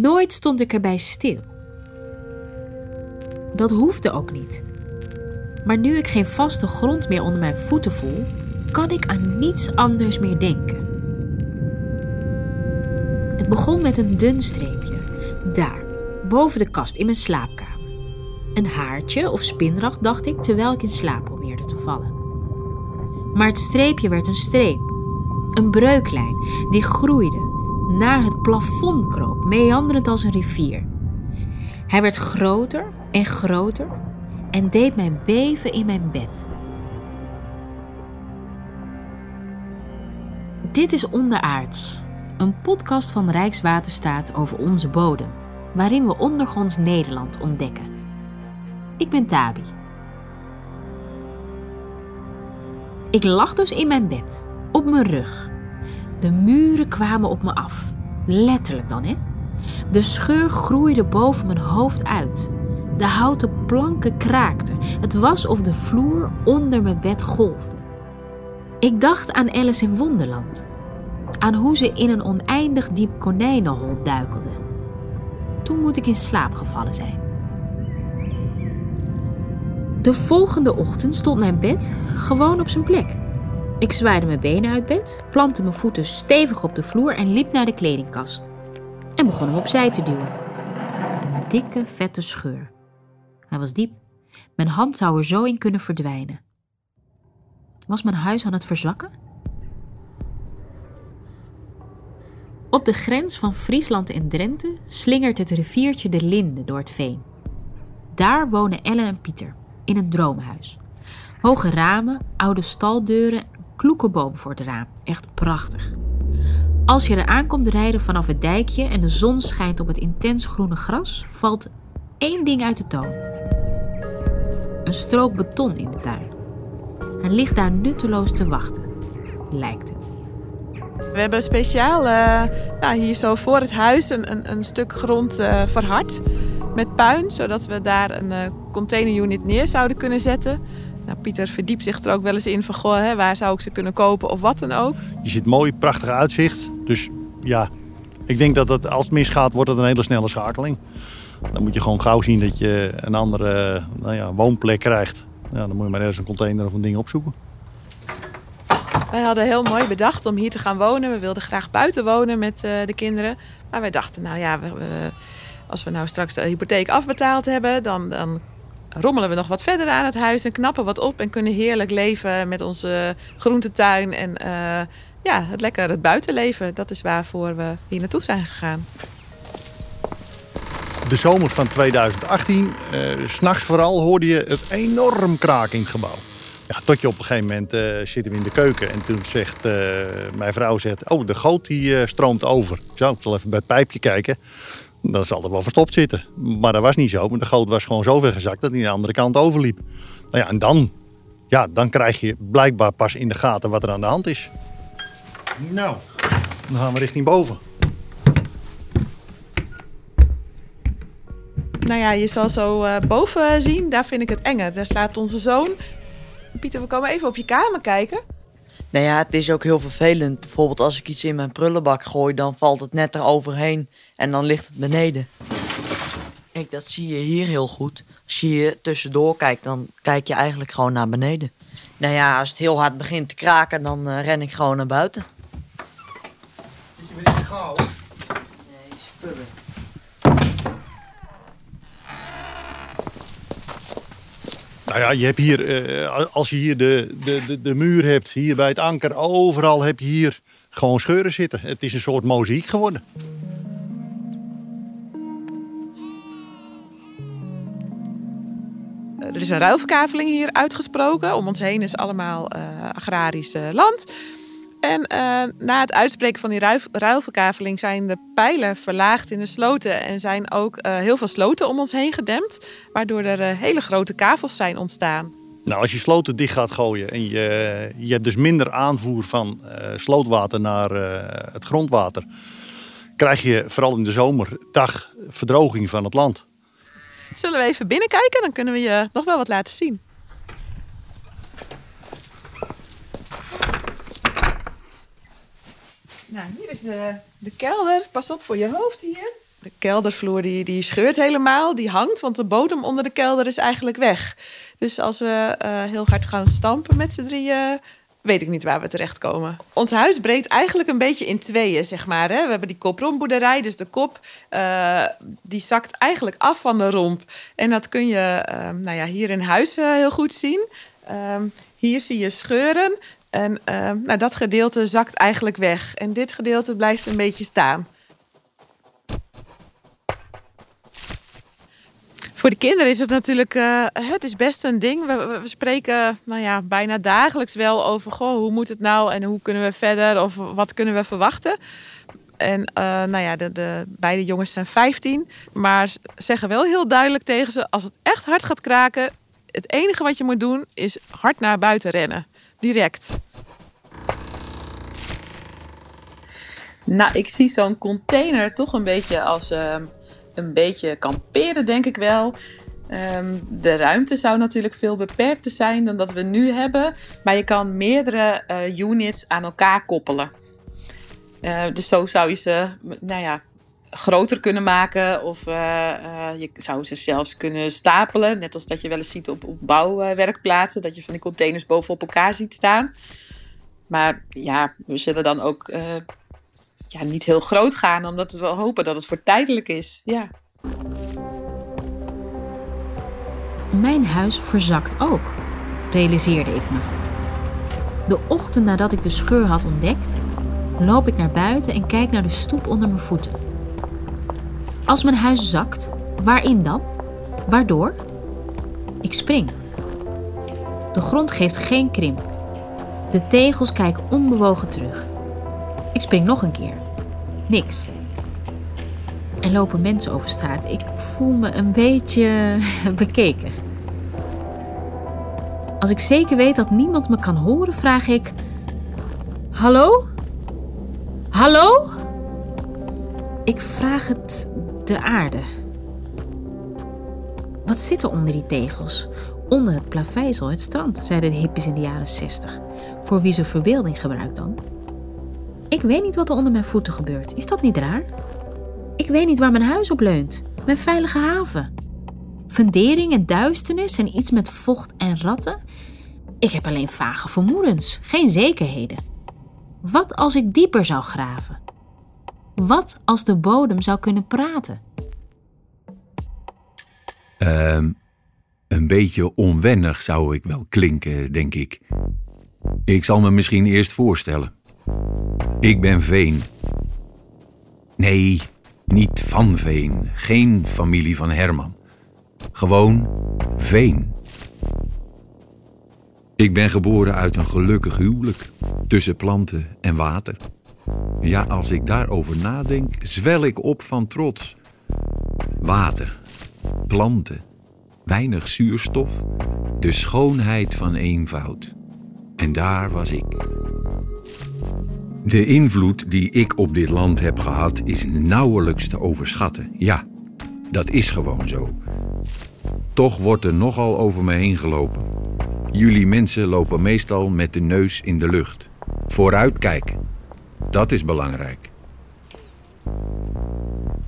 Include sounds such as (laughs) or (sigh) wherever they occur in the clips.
Nooit stond ik erbij stil. Dat hoefde ook niet. Maar nu ik geen vaste grond meer onder mijn voeten voel, kan ik aan niets anders meer denken. Het begon met een dun streepje, daar, boven de kast in mijn slaapkamer. Een haartje of spinrag, dacht ik terwijl ik in slaap probeerde te vallen. Maar het streepje werd een streep, een breuklijn die groeide, naar het plafond kroop, meanderend als een rivier. Hij werd groter en groter en deed mij beven in mijn bed. Dit is Onderaards, een podcast van Rijkswaterstaat over onze bodem, waarin we ondergronds Nederland ontdekken. Ik ben Tabi. Ik lag dus in mijn bed, op mijn rug. De muren kwamen op me af. Letterlijk dan, hè? De scheur groeide boven mijn hoofd uit. De houten planken kraakten. Het was of de vloer onder mijn bed golfde. Ik dacht aan Alice in Wonderland. Aan hoe ze in een oneindig diep konijnenhol duikelde. Toen moet ik in slaap gevallen zijn. De volgende ochtend stond mijn bed gewoon op zijn plek. Ik zwaaide mijn benen uit bed, plantte mijn voeten stevig op de vloer en liep naar de kledingkast. En begon hem opzij te duwen. Een dikke, vette scheur. Hij was diep. Mijn hand zou er zo in kunnen verdwijnen. Was mijn huis aan het verzwakken? Op de grens van Friesland en Drenthe slingert het riviertje de Linde door het veen. Daar wonen Elle en Pieter, in een droomhuis. Hoge ramen, oude staldeuren, kloekenboom voor het raam. Echt prachtig. Als je er aankomt rijden vanaf het dijkje en de zon schijnt op het intens groene gras, valt één ding uit de toon. Een strook beton in de tuin. Hij ligt daar nutteloos te wachten, lijkt het. We hebben speciaal uh, nou, hier zo voor het huis een, een, een stuk grond uh, verhard met puin, zodat we daar een uh, containerunit neer zouden kunnen zetten. Nou, Pieter verdiept zich er ook wel eens in van goh, hè, waar zou ik ze kunnen kopen of wat dan ook. Je ziet mooi, prachtig uitzicht. Dus ja, ik denk dat het, als het misgaat, wordt het een hele snelle schakeling. Dan moet je gewoon gauw zien dat je een andere nou ja, woonplek krijgt. Ja, dan moet je maar ergens een container of een ding opzoeken. Wij hadden heel mooi bedacht om hier te gaan wonen. We wilden graag buiten wonen met uh, de kinderen. Maar wij dachten, nou ja, we, we, als we nou straks de hypotheek afbetaald hebben, dan, dan rommelen we nog wat verder aan het huis en knappen wat op en kunnen heerlijk leven met onze groentetuin en uh, ja, het lekker het buitenleven. Dat is waarvoor we hier naartoe zijn gegaan. De zomer van 2018, uh, s'nachts vooral, hoorde je het enorm kraken in het gebouw. Ja, tot je op een gegeven moment uh, zitten we in de keuken en toen zegt mijn vrouw zegt, oh de goot die stroomt over. Ik zal even bij het pijpje kijken. Dan zal er wel verstopt zitten. Maar dat was niet zo. De goot was gewoon zo ver gezakt dat hij aan de andere kant overliep. Nou ja, en dan, ja, dan krijg je blijkbaar pas in de gaten wat er aan de hand is. Nou, dan gaan we richting boven. Nou ja, je zal zo uh, boven zien, daar vind ik het enger. Daar slaapt onze zoon. Pieter, we komen even op je kamer kijken. Nou ja, het is ook heel vervelend. Bijvoorbeeld als ik iets in mijn prullenbak gooi, dan valt het net eroverheen en dan ligt het beneden. Kijk, dat zie je hier heel goed. Als je hier tussendoor kijkt, dan kijk je eigenlijk gewoon naar beneden. Nou ja, als het heel hard begint te kraken, dan uh, ren ik gewoon naar buiten. Zit je weer in de chaos? Nee, spullen. Nou ja, je hebt hier, uh, als je hier de, de, de, muur hebt, hier bij het anker, overal heb je hier gewoon scheuren zitten. Het is een soort mozaïek geworden. Er is een ruilverkaveling hier uitgesproken. Om ons heen is allemaal uh, agrarisch land. En uh, na het uitspreken van die ruilverkaveling zijn de pijlen verlaagd in de sloten. En zijn ook uh, heel veel sloten om ons heen gedempt. Waardoor er uh, hele grote kavels zijn ontstaan. Nou, als je sloten dicht gaat gooien en je, je hebt dus minder aanvoer van slootwater naar het grondwater. Krijg je vooral in de zomer dag verdroging van het land. Zullen we even binnenkijken? Dan kunnen we je nog wel wat laten zien. Nou, hier is de, de kelder. Pas op voor je hoofd hier. De keldervloer die, die scheurt helemaal, die hangt, want de bodem onder de kelder is eigenlijk weg. Dus als we eh, heel hard gaan stampen met z'n drieën, weet ik niet waar we terechtkomen. Ons huis breekt eigenlijk een beetje in tweeën, zeg maar. Hè? We hebben die kopromboerderij, dus de kop uh, die zakt eigenlijk af van de romp. En dat kun je nou ja, hier in huis heel goed zien. Ehm, hier zie je scheuren en ehm, nou, dat gedeelte zakt eigenlijk weg. En dit gedeelte blijft een beetje staan. Voor de kinderen is het natuurlijk, uh, het is best een ding. We, spreken nou ja, bijna dagelijks wel over, goh, hoe moet het nou en hoe kunnen we verder of wat kunnen we verwachten. En uh, nou ja, de, de, beide jongens zijn 15, maar zeggen wel heel duidelijk tegen ze, als het echt hard gaat kraken, het enige wat je moet doen is hard naar buiten rennen. Direct. Nou, ik zie zo'n container toch een beetje als uh, een beetje kamperen, denk ik wel. Um, de ruimte zou natuurlijk veel beperkter zijn dan dat we nu hebben. Maar je kan meerdere uh, units aan elkaar koppelen. Uh, dus zo zou je ze, nou ja, groter kunnen maken. Of uh, uh, je zou ze zelfs kunnen stapelen. Net als dat je wel eens ziet op, op bouwwerkplaatsen. Dat je van die containers bovenop elkaar ziet staan. Maar ja, we zullen dan ook uh, ja, niet heel groot gaan. Omdat we hopen dat het voor tijdelijk is. Ja. Mijn huis verzakt ook, realiseerde ik me. De ochtend nadat ik de scheur had ontdekt, loop ik naar buiten en kijk naar de stoep onder mijn voeten. Als mijn huis zakt, waarin dan? Waardoor? Ik spring. De grond geeft geen krimp. De tegels kijken onbewogen terug. Ik spring nog een keer. Niks. Er lopen mensen over straat. Ik voel me een beetje (laughs) bekeken. Als ik zeker weet dat niemand me kan horen, vraag ik: Hallo? Hallo? Ik vraag het de aarde. Wat zit er onder die tegels? Onder het plaveisel, het strand, zeiden de hippies in de jaren 60. Voor wie ze verbeelding gebruikt dan? Ik weet niet wat er onder mijn voeten gebeurt. Is dat niet raar? Ik weet niet waar mijn huis op leunt. Mijn veilige haven. Fundering en duisternis en iets met vocht en ratten? Ik heb alleen vage vermoedens, geen zekerheden. Wat als ik dieper zou graven? Wat als de bodem zou kunnen praten? Um, een beetje onwennig zou ik wel klinken, denk ik. Ik zal me misschien eerst voorstellen. Ik ben Veen. Nee, niet van Veen. Geen familie van Herman. Gewoon Veen. Ik ben geboren uit een gelukkig huwelijk tussen planten en water. Ja, als ik daarover nadenk, zwel ik op van trots. Water, planten, weinig zuurstof, de schoonheid van eenvoud. En daar was ik. De invloed die ik op dit land heb gehad is nauwelijks te overschatten. Ja, dat is gewoon zo. Toch wordt er nogal over me heen gelopen. Jullie mensen lopen meestal met de neus in de lucht. Vooruitkijken. Dat is belangrijk.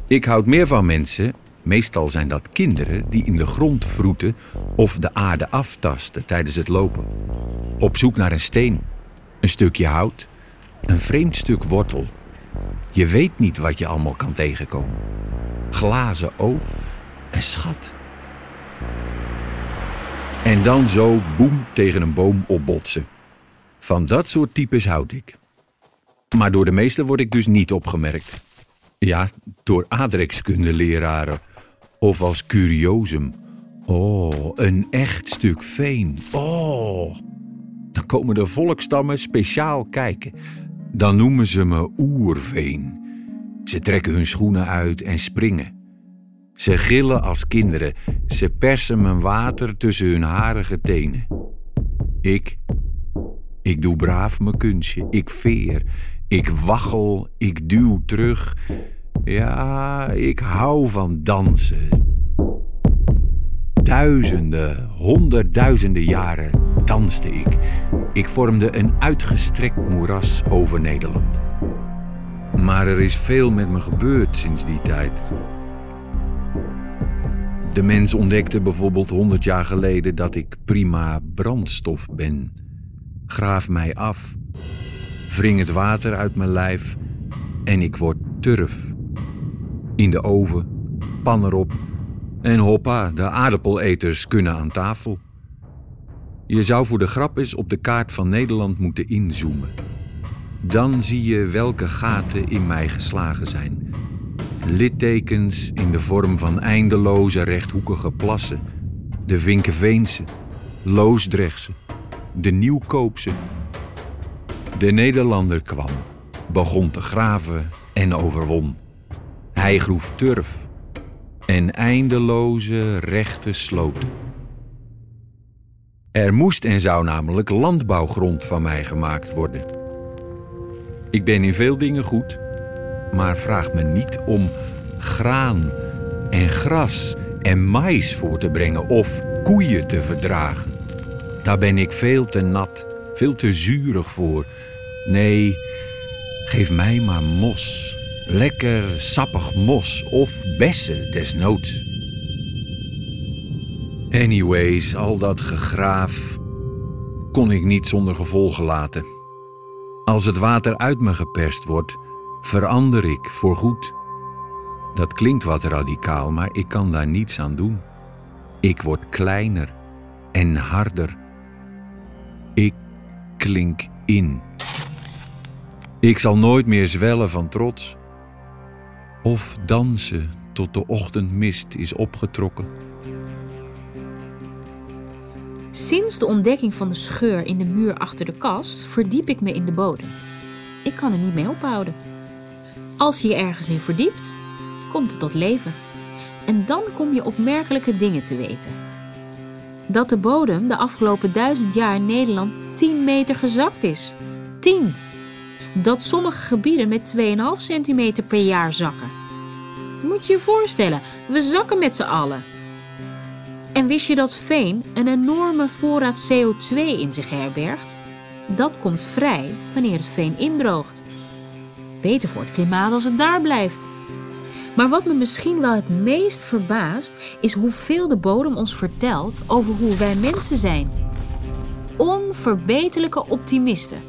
Ik houd meer van mensen, meestal zijn dat kinderen, die in de grond vroeten of de aarde aftasten tijdens het lopen. Op zoek naar een steen, een stukje hout, een vreemd stuk wortel. Je weet niet wat je allemaal kan tegenkomen. Glazen oog, een schat. En dan zo boem tegen een boom opbotsen. Van dat soort types houd ik. Maar door de meesten word ik dus niet opgemerkt. Ja, door aardrijkskundeleraren. Of als curiosum. Oh, een echt stuk veen. Oh. Dan komen de volkstammen speciaal kijken. Dan noemen ze me oerveen. Ze trekken hun schoenen uit en springen. Ze gillen als kinderen. Ze persen mijn water tussen hun harige tenen. Ik, ik doe braaf mijn kunstje. Ik veer. Ik waggel. Ik duw terug. Ja, ik hou van dansen. Duizenden, honderdduizenden jaren danste ik. Ik vormde een uitgestrekt moeras over Nederland. Maar er is veel met me gebeurd sinds die tijd. De mens ontdekte bijvoorbeeld 100 jaar geleden dat ik prima brandstof ben. Graaf mij af, wring het water uit mijn lijf en ik word turf. In de oven, pan erop en hoppa, de aardappeleters kunnen aan tafel. Je zou voor de grap eens op de kaart van Nederland moeten inzoomen. Dan zie je welke gaten in mij geslagen zijn. Littekens in de vorm van eindeloze rechthoekige plassen. De Vinkeveense, Loosdrechtse, de Nieuwkoopse. De Nederlander kwam, begon te graven en overwon. Hij groef turf en eindeloze rechte sloten. Er moest en zou namelijk landbouwgrond van mij gemaakt worden. Ik ben in veel dingen goed, maar vraag me niet om graan en gras en mais voor te brengen of koeien te verdragen. Daar ben ik veel te nat, veel te zuurig voor. Nee, geef mij maar mos. Lekker sappig mos of bessen desnoods. Anyways, al dat gegraaf kon ik niet zonder gevolgen laten. Als het water uit me geperst wordt, verander ik voorgoed. Dat klinkt wat radicaal, maar ik kan daar niets aan doen. Ik word kleiner en harder. Ik klink in. Ik zal nooit meer zwellen van trots. Of dansen tot de ochtendmist is opgetrokken. Sinds de ontdekking van de scheur in de muur achter de kast verdiep ik me in de bodem. Ik kan er niet mee ophouden. Als je je ergens in verdiept, komt het tot leven. En dan kom je opmerkelijke dingen te weten. Dat de bodem de afgelopen duizend jaar in Nederland 10 meter gezakt is. 10! Dat sommige gebieden met 2,5 centimeter per jaar zakken. Moet je je voorstellen, we zakken met z'n allen. En wist je dat veen een enorme voorraad CO2 in zich herbergt? Dat komt vrij wanneer het veen indroogt. Beter voor het klimaat als het daar blijft. Maar wat me misschien wel het meest verbaast, is hoeveel de bodem ons vertelt over hoe wij mensen zijn. Onverbeterlijke optimisten.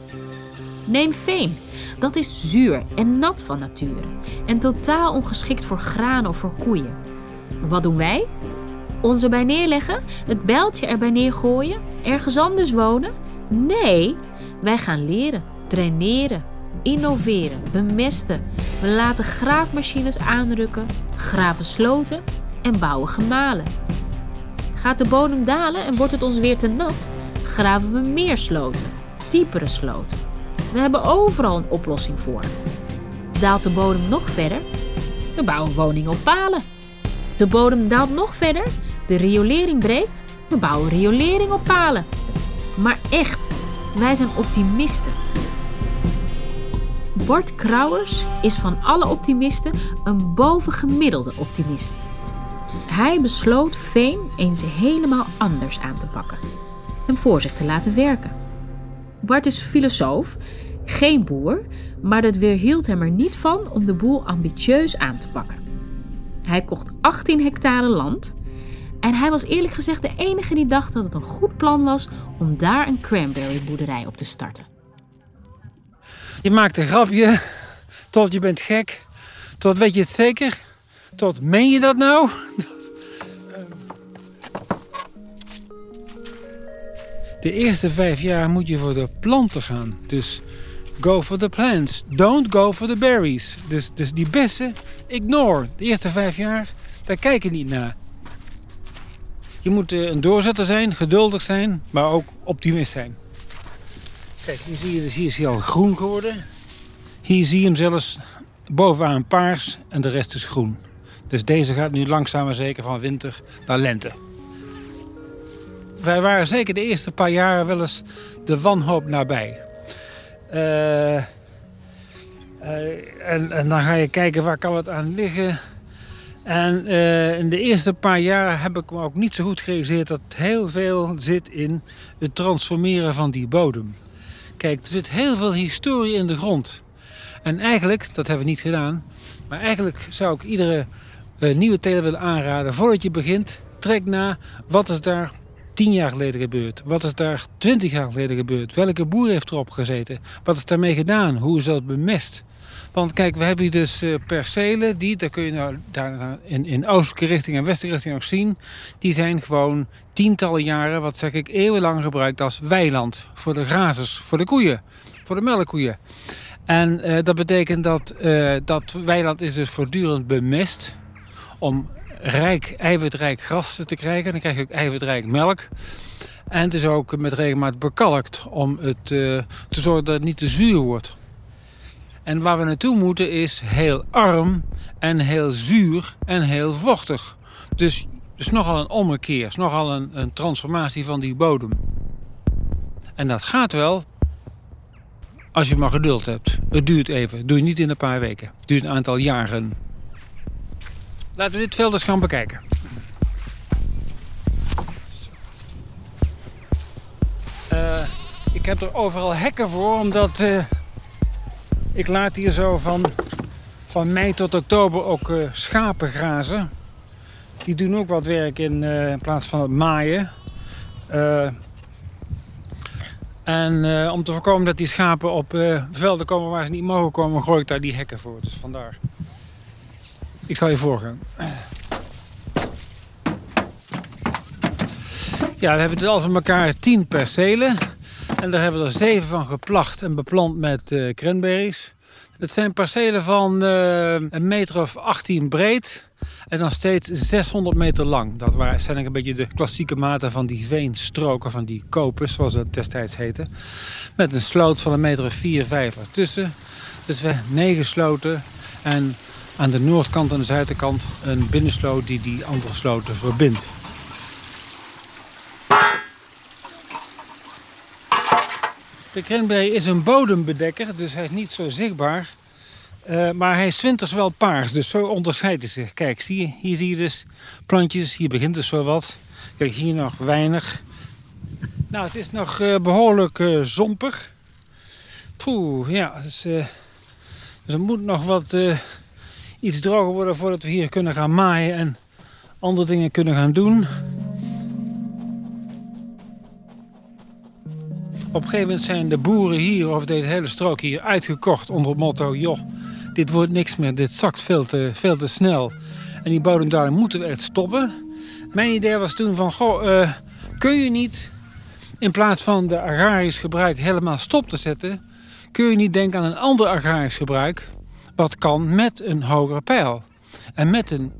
Neem veen. Dat is zuur en nat van nature en totaal ongeschikt voor graan of voor koeien. Wat doen wij? Ons erbij neerleggen, het bijltje erbij neergooien, ergens anders wonen? Nee, wij gaan leren, traineren, innoveren, bemesten. We laten graafmachines aanrukken, graven sloten en bouwen gemalen. Gaat de bodem dalen en wordt het ons weer te nat, graven we meer sloten, diepere sloten. We hebben overal een oplossing voor. Daalt de bodem nog verder? We bouwen woningen op palen. De bodem daalt nog verder, de riolering breekt, we bouwen riolering op palen. Maar echt, wij zijn optimisten. Bart Krauwers is van alle optimisten een bovengemiddelde optimist. Hij besloot veen eens helemaal anders aan te pakken. Hem voor zich te laten werken. Bart is filosoof, geen boer, maar dat weerhield hem er niet van om de boel ambitieus aan te pakken. Hij kocht 18 hectare land en hij was eerlijk gezegd de enige die dacht dat het een goed plan was om daar een cranberry boerderij op te starten. Je maakt een grapje, tot je bent gek, tot weet je het zeker, tot meen je dat nou? De eerste vijf jaar moet je voor de planten gaan. Dus go for the plants. Don't go for the berries. Dus, dus die bessen, ignore. De eerste vijf jaar, daar kijk je niet naar. Je moet eh, een doorzetter zijn, geduldig zijn, maar ook optimist zijn. Kijk, hier zie je, dus hier is hij al groen geworden. Hier zie je hem zelfs bovenaan paars en de rest is groen. Dus deze gaat nu langzaam maar zeker van winter naar lente. Wij waren zeker de eerste paar jaren wel eens de wanhoop nabij. Uh, en, en, dan ga je kijken waar kan het aan liggen. En uh, in de eerste paar jaar heb ik me ook niet zo goed gerealiseerd dat heel veel zit in het transformeren van die bodem. Kijk, er zit heel veel historie in de grond. En eigenlijk, dat hebben we niet gedaan, maar eigenlijk zou ik iedere nieuwe teler willen aanraden. Voordat je begint, trek na wat is daar tien jaar geleden gebeurd? Wat is daar twintig jaar geleden gebeurd? Welke boer heeft erop gezeten? Wat is daarmee gedaan? Hoe is dat bemest? Want kijk, we hebben hier dus uh, percelen, die, daar kun je nou, daar in, in oostelijke richting en westelijke richting nog zien. Die zijn gewoon tientallen jaren, wat zeg ik, eeuwenlang gebruikt als weiland. Voor de grazers, voor de koeien, voor de melkkoeien. En uh, dat betekent dat dat weiland is dus voortdurend bemest om rijk, eiwitrijk gras te krijgen. Dan krijg je ook eiwitrijk melk. En het is ook met regelmaat bekalkt om het uh, te zorgen dat het niet te zuur wordt. En waar we naartoe moeten is heel arm en heel zuur en heel vochtig. Dus het is nogal een ommekeer, nogal een, een transformatie van die bodem. En dat gaat wel als je maar geduld hebt. Het duurt even, doe je niet in een paar weken. Het duurt een aantal jaren. Laten we dit veld eens gaan bekijken. Uh, ik heb er overal hekken voor, omdat uh, ik laat hier zo van, van mei tot oktober ook uh, schapen grazen. Die doen ook wat werk in, in plaats van het maaien. en om te voorkomen dat die schapen op velden komen waar ze niet mogen komen, gooi ik daar die hekken voor. Dus vandaar. Ik zal je voorgaan. Ja, we hebben dus al elkaar tien percelen. En daar hebben we er zeven van geplacht en beplant met uh, cranberries. Het zijn percelen van uh, een meter of 18 breed. En dan steeds 600 meter lang. Dat waren, zijn een beetje de klassieke maten van die veenstroken, van die kopers, zoals het destijds heette. Met een sloot van een meter of 4, 5 ertussen. Dus we negen sloten. En aan de noordkant en de zuidkant een binnensloot die die andere sloten verbindt. De cranberry is een bodembedekker, dus hij is niet zo zichtbaar. Uh, maar hij is winters wel paars, dus zo onderscheidt hij zich. Kijk, zie je, hier zie je dus plantjes, hier begint dus zo wat. Kijk, hier nog weinig. Nou, het is nog uh, behoorlijk uh, zompig. Poeh, ja, dus, dus er moet nog wat iets droger worden voordat we hier kunnen gaan maaien en andere dingen kunnen gaan doen. Op een gegeven moment zijn de boeren hier, of deze hele strook hier, uitgekocht onder het motto: joh, dit wordt niks meer, dit zakt veel te, veel te snel. En die bodemdaling moeten we echt stoppen. Mijn idee was toen van, goh, uh, kun je niet in plaats van de agrarisch gebruik helemaal stop te zetten, kun je niet denken aan een ander agrarisch gebruik wat kan met een hogere pijl. En met een,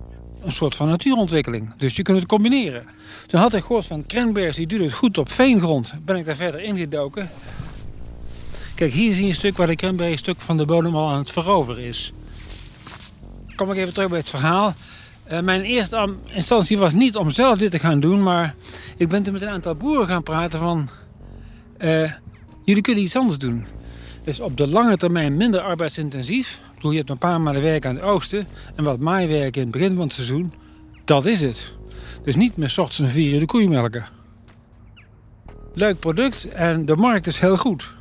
een soort van natuurontwikkeling. Dus je kunt het combineren. Toen had ik gehoord van cranberries, die doet het goed op veengrond. Ben ik daar verder ingedoken. Kijk, hier zie je een stuk waar de cranberry stuk van de bodem al aan het veroveren is. Kom ik even terug bij het verhaal. Uh, mijn eerste instantie was niet om zelf dit te gaan doen, maar ik ben toen met een aantal boeren gaan praten van... Uh, jullie kunnen iets anders doen. Dus op de lange termijn minder arbeidsintensief. Bedoel, je hebt een paar maanden werk aan het oosten en wat maaiwerk in het begin van het seizoen. Dat is het. Dus niet meer ochtends een vier uur de koeien melken. Leuk product en de markt is heel goed.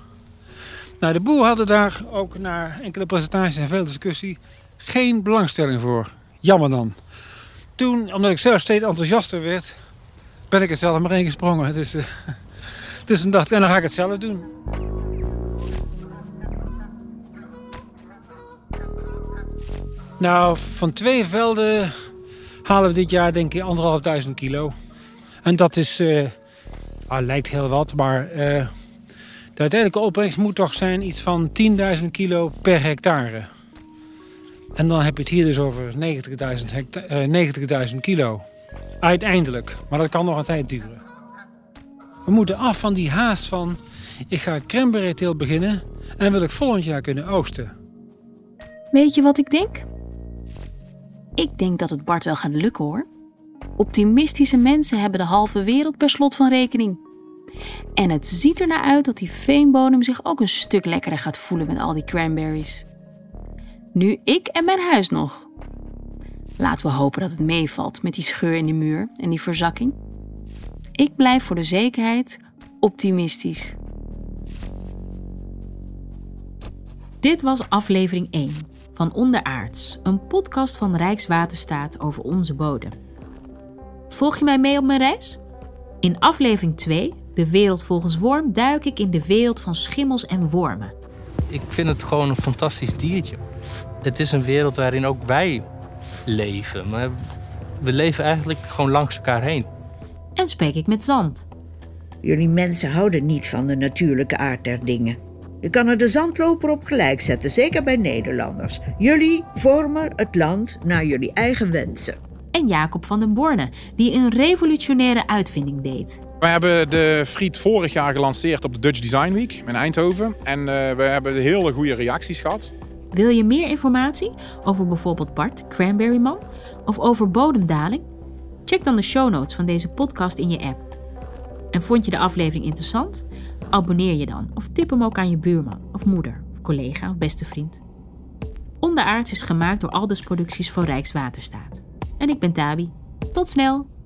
Nou, de boeren hadden daar ook na enkele presentaties en veel discussie geen belangstelling voor. Jammer dan. Toen, omdat ik zelf steeds enthousiaster werd, ben ik er zelf maar ingesprongen. (laughs) Dus, uh, dus toen dacht ik, en dan ga ik het zelf doen. Nou, van twee velden halen we dit jaar denk ik anderhalfduizend kilo. En dat is, uh, ah, lijkt heel wat, maar uh, de uiteindelijke opbrengst moet toch zijn iets van 10.000 kilo per hectare. En dan heb je het hier dus over 90.000 uh, 90 kilo. Uiteindelijk. Maar dat kan nog een tijd duren. We moeten af van die haast van... ik ga cranberry beginnen en wil ik volgend jaar kunnen oogsten. Weet je wat ik denk? Ik denk dat het Bart wel gaat lukken hoor. Optimistische mensen hebben de halve wereld per slot van rekening. En het ziet er naar uit dat die veenbodem zich ook een stuk lekkerder gaat voelen met al die cranberries. Nu ik en mijn huis nog. Laten we hopen dat het meevalt met die scheur in de muur en die verzakking. Ik blijf voor de zekerheid optimistisch. Dit was aflevering 1 van Onderaards, een podcast van Rijkswaterstaat over onze bodem. Volg je mij mee op mijn reis? In aflevering 2, De Wereld volgens Worm, duik ik in de wereld van schimmels en wormen. Ik vind het gewoon een fantastisch diertje. Het is een wereld waarin ook wij leven, maar we leven eigenlijk gewoon langs elkaar heen. En spreek ik met zand. Jullie mensen houden niet van de natuurlijke aard der dingen. Je kan er de zandloper op gelijk zetten, zeker bij Nederlanders. Jullie vormen het land naar jullie eigen wensen. En Jacob van den Borne, die een revolutionaire uitvinding deed. We hebben de friet vorig jaar gelanceerd op de Dutch Design Week in Eindhoven. En uh, we hebben hele goede reacties gehad. Wil je meer informatie over bijvoorbeeld Bart, Cranberryman, of over bodemdaling? Check dan de show notes van deze podcast in je app. En vond je de aflevering interessant? Abonneer je dan of tip hem ook aan je buurman of moeder of collega of beste vriend. Onderaards is gemaakt door Aldus Producties voor Rijkswaterstaat. En ik ben Tabi. Tot snel!